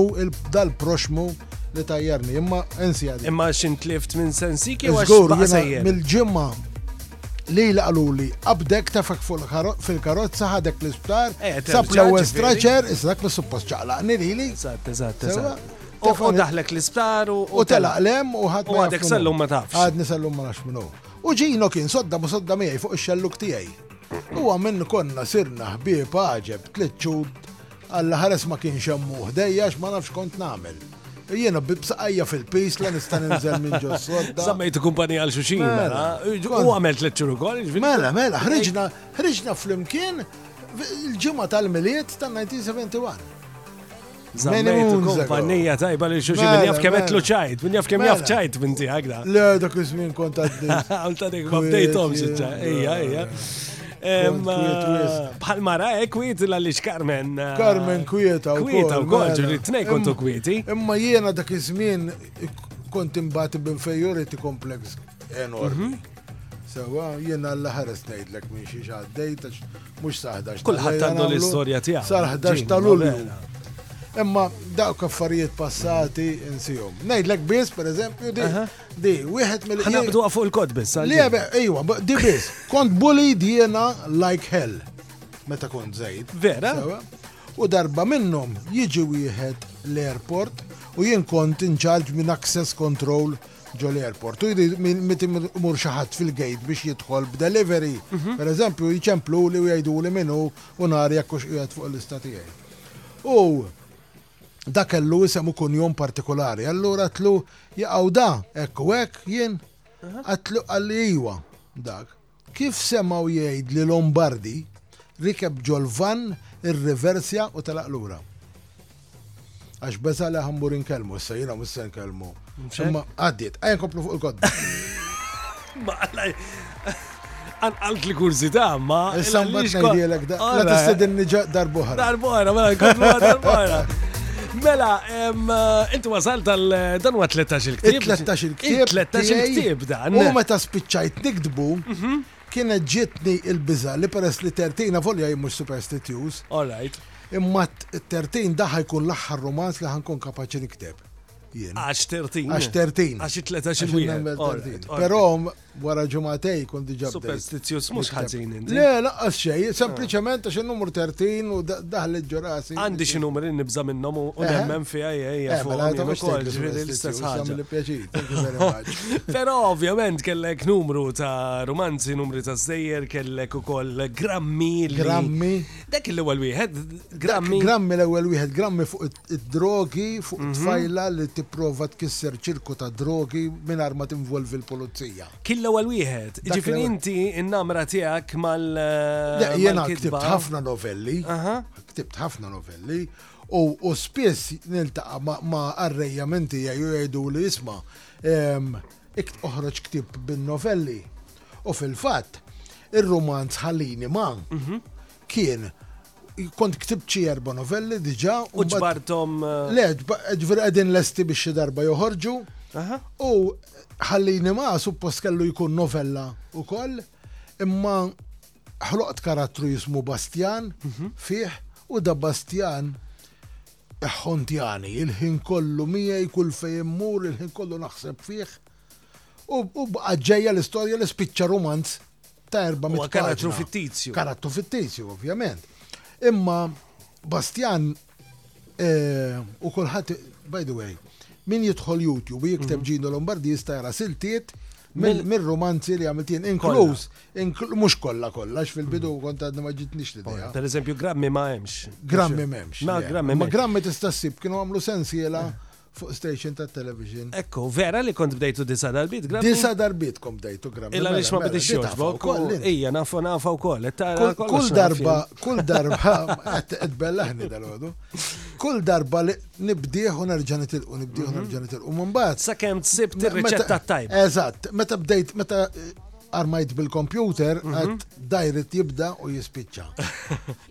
dal-proxmu li tajjarni. Imma ensi għadi. Imma xin tlift minn sensi kif għax Mil-ġimma li laqlu li abdek tafek fil-karozza ħadek l-isptar, eh, sab l-ewel straċer, israk mis suppost ċaqlaqni li li. Eżatt, eżatt, eżatt. U daħlek l-isptar u. U telaq lem u ħadd. U għadek sallum ma tafx. Għadni sallum ma nafx minnu. U ġino kien sodda ma sodda miegħi fuq ix-xelluk tiegħi. U għamin konna sirna ħbieb għaġeb tliet ċud għalla ħares ma kienx hemm ħdejja ma nafx kont nagħmel. Jiena bibsaqajja fil-pis la nista' ninżel minn ġo sodda. Sammejtu kumpani għal xuxin, mela. mela. U għamel tliet ċur ukoll. Mela, mela, ħriġna, ħriġna flimkien il-ġimgħa tal-miliet tan-1971. Zammejtu kumpanija tajba li xuxi minn mela, jaf kemm etlu mela. ċajt, minn jaf kemm jaf mela. ċajt minn tiegħek da. Le dak iż-żmien kont għaddi. Għalta dik ma bdejthom xitċa. Ejja, ejja. Bħal mara e kwiet l għalix Carmen. Eh, Carmen kwieta u kwieta u kol, ġuri t-nej kontu kwieti. Imma jiena dak iż-żmien kont imbati b'inferiority complex enormi. Mhm. Sewa, jiena l-ħares nejdlek minn xiex għaddejt, Mhux sa 11 ta' Kulħadd għandu l-istorja tiegħu. Sa 11 ta' Lulju. Imma dawk affarijiet passati insihom. Ngħidlek biss, pereżempju, di di wieħed mill Ħanabdu fuq il-kod biss. Le, ejwa, di biss. Kont bully diena like hell. Meta kont żejt. Vera? U darba minnhom jiġi wieħed l-airport u jien kont inċarġ minn access control ġo l-airport u jrid meta imur xi ħadd fil-gate biex jidħol b'delivery, pereżempju, jċempluli u jgħiduli min hu u nara jekk hux qiegħed fuq il-lista tiegħi. U dak kellu isem u kunjom partikulari, allura għedtlu jaqgħu da, hekk u hekk, jien? Qalli iwa, dak. Kif semgħu jgħid li Lombardi rikeb ġol-vann, irriversja u telaq lura. Għax beża' li ħammur inkellmu, issa jiena mhux se nkellmu. Imma għaddiet, ejja nkomplu fuq il-kodba. Għanqalt li kurzita, ma. Issa mbagħad ngħidilek da. La tistedinni darbohra. Darbohra, mela nkomplu darbohra. Mela, inti wasal tal dan huwa 13 il-ktieb. 13 il-ktieb. 13 il-ktieb dan. U meta spiċċajt nikdbu, mhm. kienet ġitni il-biża li peress li tertina volja jimmu superstitjuż. All right. Imma t-tertin daħħa jkun l-aħħar romanz li ħankun kapaċi nikteb. Għax tertin. Għax tertin. Għax it-13 il-wieħed. Però Wara ġimgħatej kont diġà bdejt. Superstizzjuż mhux ħażin inti. Le, lanqas xejn, sempliċement għax in-numru 13 u daħlet ġo rasi. Għandi xi numri li nibża' minnhom u nemmen fiha jgħejja fuq jien ukoll, ġifieri l-istess ħaġa. Però ovvjament kellek numru ta' rumanzi, numri ta' żejjer, kellek ukoll grammi. Grammi. Dak l-ewwel wieħed, grammi. Grammi l-ewwel wieħed, grammi fuq id-drogi fuq tfajla li tipprova tkisser ċirku ta' drogi mingħajr ma tinvolvi l-pulizija. Kien l-ewwel wieħed. Jiġifieri inti n-namra tiegħek mal. Le, jiena ktibt ħafna novelli. Aha. Ktibt ħafna novelli u spiss niltaqa' ma' qarrejja minn tiegħi u jgħiduli isma' oħroġ ktieb bin-novelli. U fil-fatt, ir-rumanz Ħallini ma' mhm. kien Kont ktibt xi erba' novelli diġà. U ġbarthom? Le, ġifieri qegħdin lesti biex xi darba joħorġu. U ħallini ma' suppost kellu jkun novella wkoll, imma ħloqt karattru jismu Bastjan mhm. fih u da Bastjan ħontjani il-ħin kollu miegħi kull fejn immur il-ħin kollu naħseb fih. U baqgħet ġejja l-istorja li spiċċa rumanz ta' 400 Huwa karattru paġna. fittizju. Karattru fittizju, ovvjament. Imma Bastian eh, u kulħadd, by the way, min jidħol YouTube u jikteb Mhm. Gino Lombardi jista' jara siltiet mill- mir-romanzi li għamilt jien, inkluż, inkl- mhux kollha kollha, għax fil-bidu kont għadni ma ġitnix l-idea. Per eżempju, grammi ma hemmx. Grammi memx. Ma le. grammi Ma memx. grammi tista' ssib kienu għamlu sensiela Fuq station ta' television. Ekku, vera li kont bdejtu disa darbit grammi? Disa darbit kont bdejtu grammi. Illa li mela, xma mela, bdejt joġbok. Ija, nafu nafu u koll. Kull darba, kull darba, għed bellaħni dal-għodu. Kull darba li nibdieħ u nerġa nitilqu, nibdieħ u mhm. nerġa nitilqu. Mumbat. Sa kem t-sib t-ricetta tajba. Eżat, meta bdejt, meta armajt bil-kompjuter, mhm. għad dajrit jibda u jispicċa.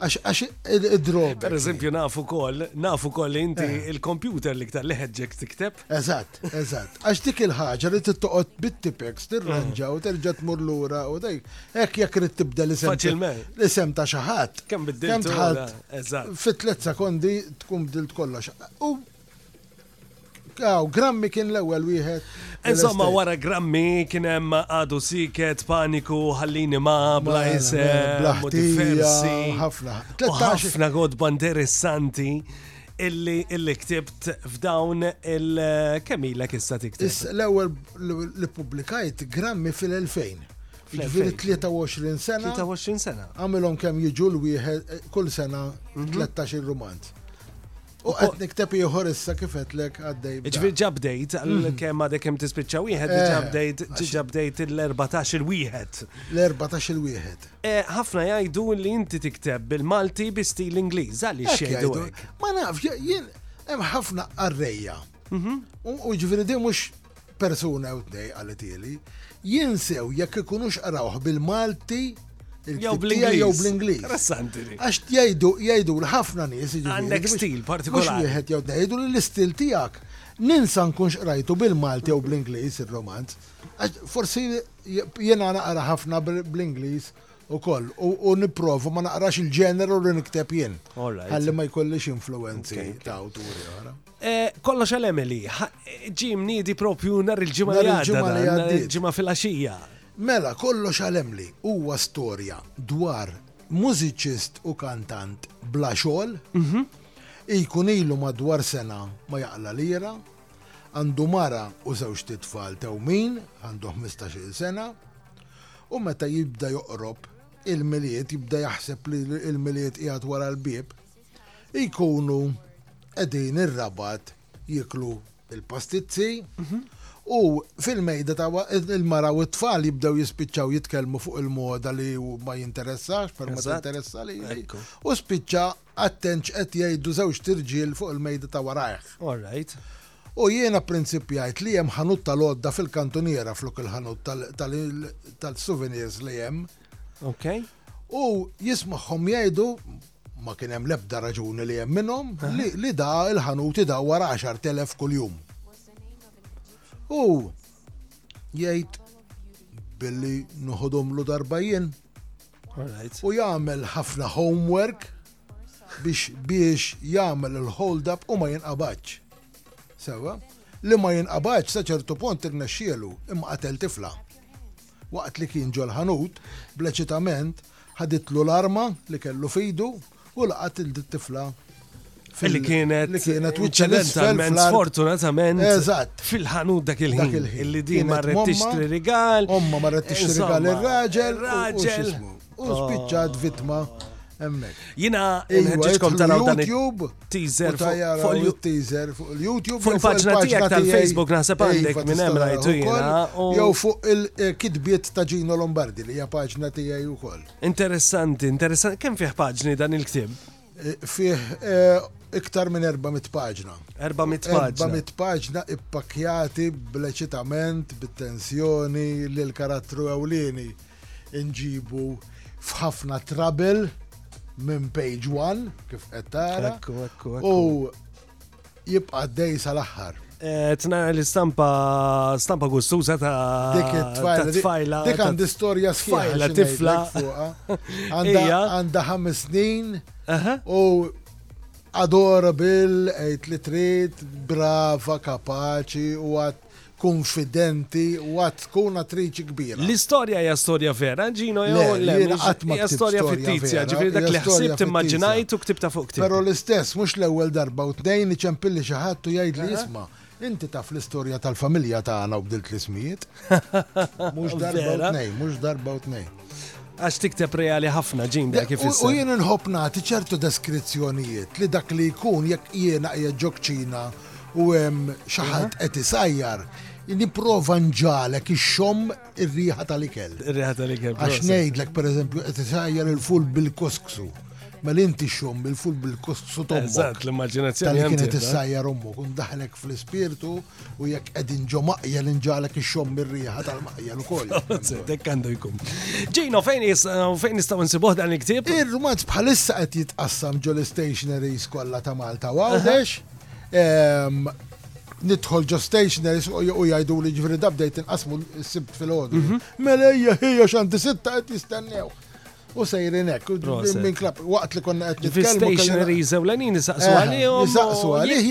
Għax id-drog. Per eżempju, nafu kol, nafu kol inti eh. il-kompjuter li ktar liħedġek tikteb. Eżat, eżat. Għax dik il-ħagġa li t-toqot bit-tipex, tirranġa u terġa tmur l-ura u dej. Ek jek rrit tibda li sem. Li sem ta' xaħat. Kem biddilt. Kem tħalt. Fit tlet sekondi tkun bdilt kollox. U Aw, Grammi kien l-ewwel wieħed. Insomma, wara Grammi kien hemm għadu siket, paniku, ħallini ma, bla isem, diversi. Ħafna. Ħafna godba interessanti illi illi ktibt f'dawn il-kemila kissa tiktib. L-ewwel li publikajt Grammi fil-2000. Ġifiri 23 sena. 23 sena. Għamilhom kemm jiġu l-wieħed kull sena 13 mhm. il-rumant. U qed nikteb ieħor issa kif għedlek għaddej. Ġifieri ġa bdejt, mhm. kemm għadek kemm tispiċċa wieħed, eh, ġa bdejt, ġa bdejt l-14 il-wieħed. L-14 il-wieħed. Eh, ħafna jgħidu li inti tikteb bil-Malti bi stil Ingliż, għaliex jgħidu. Ma nafx, jien hemm ħafna qarrejja. Mhm. U ġifieri di mhux persuna jew tnej qalitieli, jinsew jekk ikunux qarawh bil-Malti Jew bl-Ingliż. Jew bl-Ingliż. Interessanti. Għax jgħidu jgħidu l-ħafna nies. Jiġifieri, Għandek stil partikolari. Mhux wieħed jew jgħidu li l-istil tiegħek ninsa nkunx qrajtu bil-Malti jew bl-Ingliż ir-romanz. Forsi jiena naqra ħafna bl-Ingliż u koll u niprofu ma naqrax il-ġeneru li nikteb jien. Għalli ma jkollix influenzi ta' awturi oħra. Eh, kollox għal Emily, ġi mnidi propju nar il-ġimgħa li għadda, ġimgħa fil-għaxija. Mela, kollox għal Emily huwa storja dwar mużiċist u kantant bla xogħol, mhm. ikun ilu madwar sena ma jaqla lira, għandu mara u żewġ titfal tewmin, għandu 15 sena, u meta jibda joqrob il-miliet, jibda jaħseb li il-miliet qiegħed wara l-bib, jkunu qegħdin ir-rabat jiklu il-pastizzi mhm. u fil-mejda ta' il-mara u t-tfal jibdew jispiċċaw jitkellmu fuq il-moda li ma jinteressax, per ma jinteressa li u spiċċa attenċ qed jgħidu żewġ tirġiel fuq il-mejda ta' warajh. All right. U jiena prinċipjajt li hemm ħanut tal-odda fil-kantuniera flok il-ħanut tal-souvenirs li hemm. Ok. U jismaħħom jgħidu Ma kien hemm l-ebda raġuni li hemm minnhom li da il-ħanut idawwar 10,000 kuljum. U jgħid billi noħodhomlu darba jien u jagħmel ħafna homework biex biex jagħmel il-hold up u ma jinqabadx. Sewa, li ma jinqabadx sa ċertu punt irnexxielu imma qatel tifla. Waqt li kien ġol-ħanut, bl-eċitament, ħaditlu l-arma li kellu f'idu u laqgħet lil dit-tifla fil- Li kienet. li kienet wiċċa l-isfel Inċidentalment, fl-art. sfortunatament. Eżatt. Fil-ħanut dak il-ħin. Dak il-ħin. Illi din Kienet marret momma, tixtri rigal. Omma marret tixtri rigal Insomma, ir-raġel. u- u Raġel. x'ismu. U spiċċat vittma emmek. Jina nħedġiġkom taraw dan il-teaser fuq il-teaser fuq il-YouTube. Fuq il-pagġna tijak tal-Facebook naħseb għandek minn hemm rajtu jina. Jew fuq il-kitbiet ta' Gino Lombardi li hija paġna tiegħi wkoll. Interessanti, interessanti. Kemm fih paġni dan il-ktib? Eh, fih eh, iktar minn 400 paġna. 400 paġna. 400 paġna ippakjati bl-eċitament, bit-tensjoni, l-karattru ewlieni. inġibu f'ħafna trouble minn page one, kif qed tara. U jibqa' dej sal-aħħar. Eh, tna l-istampa stampa gustuza ta' tfajla. Dik għandi storja sħajla tifla. Għanda ħames snin u adora bil għajt li trid, brava, kapaċi u għat kunfidenti u għad tkun attriċi kbira. L-istorja hija storja vera, Gino, jew le? Le, jiena qatt ma ktibt storja vera. Hija storja fittizja, ġifieri dak li ħsibt immaġinajt u ktibtha fuq ktieb. Però l-istess, mhux l-ewwel darba u tnejn iċempilli xi ħadd u jgħidli, isma', inti taf l-istorja tal-familja tagħna u bdilt l-ismijiet? Mhux darba u tnejn, mhux darba u tnejn. Għax tikteb reali ħafna ġin dak kif U jien inħobb nagħti ċertu deskrizzjonijiet li dak li jkun jekk jiena qiegħed ġo kċina u hemm xi ħadd qed isajjar, nipprova nġalek ixxomm ir-riħa tal-ikel. Ir-riħa tal-ikel. Għax ngħidlek pereżempju qed isajjar il-ful bil-kosksu. Mela inti xxomm il-ful bil-kosksu tombok. Eżatt, l-immaġinazzjoni tal kienet issajjar ommu, kun daħlek fl-ispirtu u jekk qegħdin ġo maqjel inġalek ixxomm ir-riħa tal-maqjel ukoll. Dek għandu jkun. Ġino, fejn fejn nistgħu nsibuh dan il-ktieb? Ir-rumanz bħalissa qed jitqassam ġol-stationaries kollha ta' Malta Għawdex. nidħol ġo stationaries u jajdu li ġveri dab dejt inqasmu s-sibt fil-ħodu. Mhm. Mela hija hija xanti sitta qed jistennew. U sejrin hekk, minn klab, waqt li konna qed nitkellmu. Stationaries ewlenin nisaqsu eh, għalihom. Nisaqsu għalih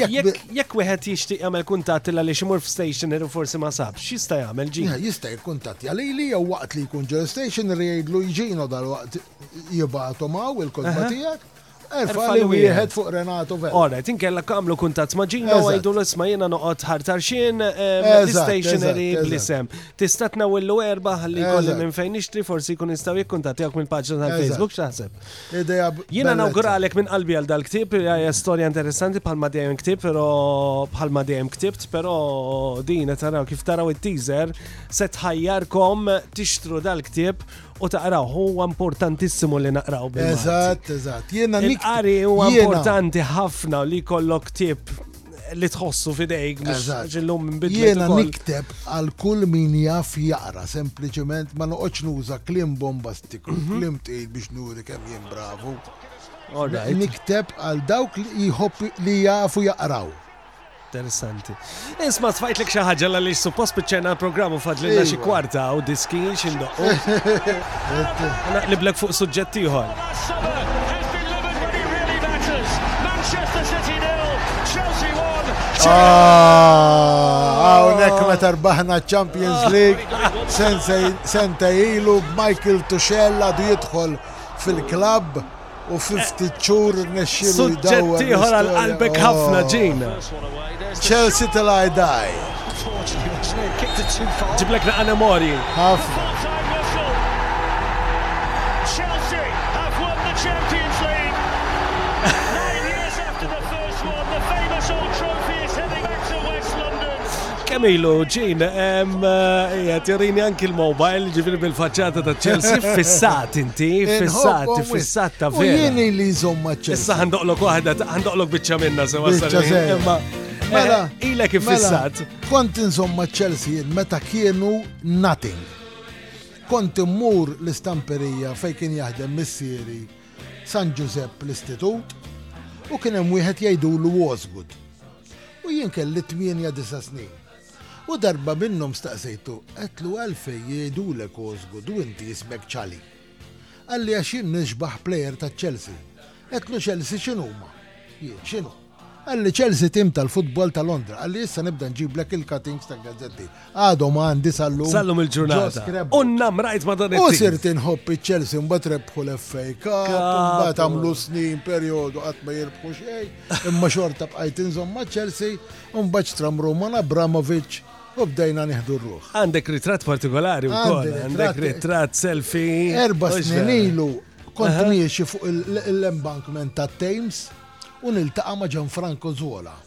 jekk wieħed jixtieq jagħmel kuntatt illa li ximur f'stationary forsi ma sabx, jista' jagħmel ġi. Eh, jista' jkuntatt jalili jew waqt li jkun ġo stationary jgħidlu jġinu dal-waqt jibgħathom hawn il-kodba eh. tiegħek Erfa' li wieħed fuq Renato Vella. All right, inkella għamlu kuntatt ma' Gino u għidulu isma' jiena noqgħod ħartar xien l-istationery bl-isem. Tista' tnawillu erba' ħalli jkolli minn fejn nixtri forsi jkun jistgħu jikkuntattjawk mill-paġna tal-Facebook x'taħseb. Idea. Jiena nawguralek minn qalbi għal dal-ktieb, hija storja interessanti bħalma dejjem ktibt, però bħalma dejjem ktibt, però din qed naraw kif taraw it-teaser se tħajjarkom tixtru dal-ktieb u taqraw, huwa importantissimu li naqraw bil Eżatt, eżatt. Jiena Il-qari huwa importanti ħafna li kollok tip li tħossu fidejk biex illum minn bidlu. Jiena nikteb għal kull min jaf jaqra, sempliċement ma noqgħodx nuża klim bombastiku, mhm. klim tqid biex nuri kemm jien bravu. Nikteb għal dawk li jħobb li jafu jaqraw. Interessanti. Isma tfajtlek xi ħaġa l għaliex suppost spiċċajna l-programm u fadlilna xi iva. kwarta u diski x'indoqqu. Naqliblek fuq suġġett ieħor. Għawnek ah, meta rbaħna Champions League, senta ilu Michael Tuxella du jidħol fil-klab u fi ftit xhur irnexxielu jdawwar l-istorja. Suġġett ieħor għal qalbek ħafna, Jean. Chelsea till I die. Ġiblek naqra memorji. Ħafna. Kemm ilu, ġin, jgħat jurini anki l-mobile, ġifiri bil-facċata ta' Chelsea, fissat inti, fissat, fissat ta' vera. Jien li zomma Chelsea. Issa għandoqlok wahda, għandoqlok bicċa minna, sewa s-sarina. Mela, eh, ila kif mela, fissat. Kont insomma Chelsea meta kienu nothing. Kont immur l-istamperija fej kien jaħdem missieri San Giuseppe l-Istitut u kien hemm wieħed jgħidulu Osgood. u jien kelli tmienja disa' snin. U darba minnhom staqsejtu, għedtlu għalfejn jgħidulek Osgood u inti jismek Chali. Qalli għax jien nixbah plejer ta' Chelsea. Għedtlu Chelsea x'inhuma? Jien x'inhu? Qalli Chelsea tim tal-futbol ta' Londra. Qalli issa nibda nġiblek il-cuttings tal-gazzetti. Għadhom għandi sal-lum. Sal-lum il-ġurnata. U namrajt ma' dan it-tim. U sirt inħobb iċ-Chelsea mbagħad rebħu l-FA Cup, mbagħad għamlu snin perjodu qatt ma jirbħu xejn, imma xorta bqajt inżomm ma' Chelsea, u mbagħad xtramru ma' Abramovic u bdejna nieħdu r-ruħ. Għandek ritratt partikolari wkoll, għandek ritratt selfie. Erba' snin ilu kont miexi fuq l-embankment tat-Thames u niltaqa' ma' Gianfranco Zola.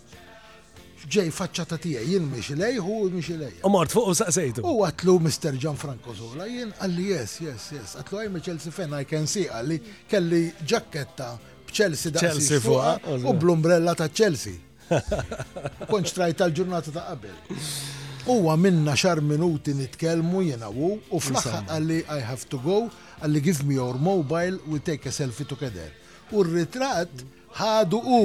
F'ġej faċċata tiegħi, jien miexi lejh u hu miexi lejja. U mort fuq u saqsejtu. U għadtlu Mister Gianfranco Zola, jien qalli yes, yes, yes. Għadtlu I'm a Chelsea fan, I can see, qalli kelli ġakketta b'Chelsea daqsik fuqha u bl-umbrella ta' Chelsea. Konċ trajt tal-ġurnata ta' qabel. Huwa minna xar minuti nitkellmu jiena u u fl-aħħar qalli I have to go, qalli give me your mobile, we take a selfie together. U r-ritratt ħadu u.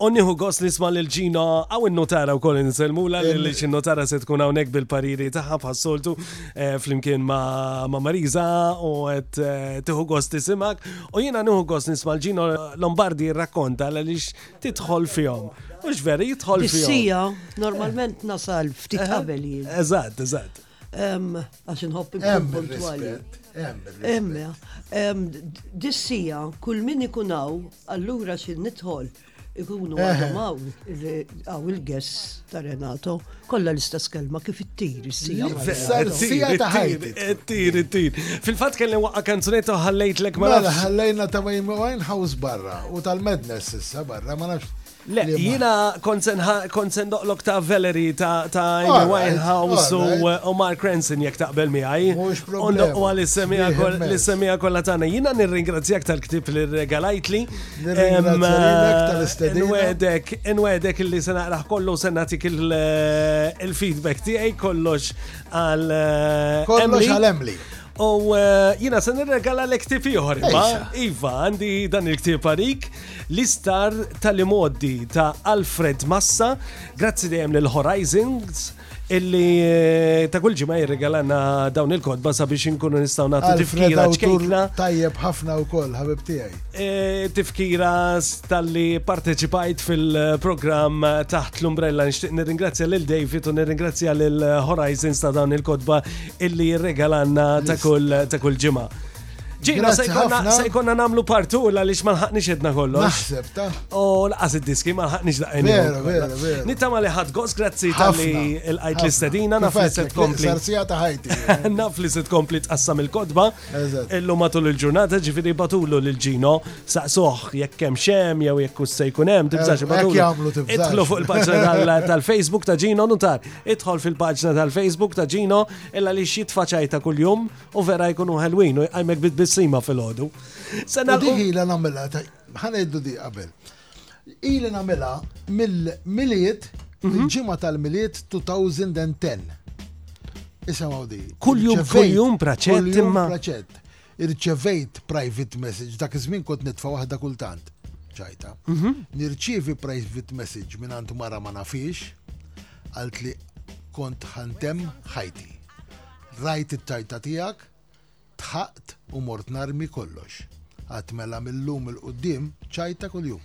U nieħu gost nisma' lil Ġino għaw in-notara wkoll insellmula li xi notara se tkun hawnhekk bil-pariri tagħha bħas-soltu eh, flimkien ma' ma' Marisa u qed eh, tieħu gost tisimak u jiena nieħu gost nisma' l Ġino Lombardi jirrakkonta għaliex tidħol fihom. Mhux veri jidħol fihom. Sija, normalment nasal ftit qabel jien. Eżatt, eżatt. Hemm għax inħobb ikun puntwali. Hemm hemm dissija kull min ikun hawn allura xi nidħol ikunu eh. għadhom għaw il-gess ta' Renato, kolla l-istess kelma kif it-tir, s-sija. S-sija ta' ħajt. It-tir, it-tir. Fil-fat kelli waqqa kanzunetta ħallejt l-ek ma. Mela, ħallejna ta' ma jimgħajn house barra u tal-madness issa barra ma nafx. Le, jiena kont se ndoqlok ta' Valerie ta' Amy Winehouse u Mark Ranson jekk taqbel miegħi. U ndoqqwa li semija kollha tagħna. Jiena nirringrazzjak tal-ktieb li regalajtli. Nwedek, nwedek li se naqrah kollu se nagħtik il-feedback tiegħi kollox għal Emily. U eh, jina se nirregala l ktib ieħor imma iva għandi dan il-ktib għalik l-istar tal-imoddi ta' Alfred Massa grazzi dejjem lil Horizons illi eh, ta' kull ġimgħa jirregalana dawn il-kodba sabiex inkunu nistgħu nagħtu tifkira ċkejkna. Tajjeb ħafna wkoll ħabib tiegħi. Eh, tifkira tal-li parteċipajt fil-programm taħt l-umbrella nixtieq nirringrazzja lil David u nirringrazzja lil Horizons ta' dawn il-kodba illi jirregalanna ta' kull ta' kull ġimgħa. Ġina, se jkonna namlu partu u l-għalix malħaqni xedna kollu. Naħseb, ta' U laqas id-diski malħaqni xdaqni. Vera, vera, vera. Nittama li ħad gos, grazzi tal-li il-għajt l-istadina, naf li se tkompli. Sarsija ta' ħajti. Naf li se tkompli tqassam il-kodba. Illu matul il-ġurnata ġifiri batulu l-ġino, saqsuħ jekk kem xem, jew jekk se jkun hemm, tibżax batulu. Idħlu fuq il-paġna tal-Facebook ta' ġino nutar Idħol fil-paġna tal-Facebook ta' Ġino illa li xit faċaj ta' kuljum u vera jkunu ħelwin u jqajmek bit bissima fil-ħodu. Sena dik ila namela, ħana jiddu di qabel. Ila namela mill-miliet, mhm. il-ġimma tal-miliet 2010. Isamaw di. Kuljum, kuljum praċet. Kuljum praċet. Irċevejt private message, dak iż-żmien kont nitfa' waħda kultant, ċajta. Nirċievi private message mingħand mara ma nafhiex, qaltli kont ħantemm ħajti. Rajt iċ-ċajta tiegħek, tħaqt u mort narmi kollox. Għad mela mil-lum 'il quddiem ċajta kuljum.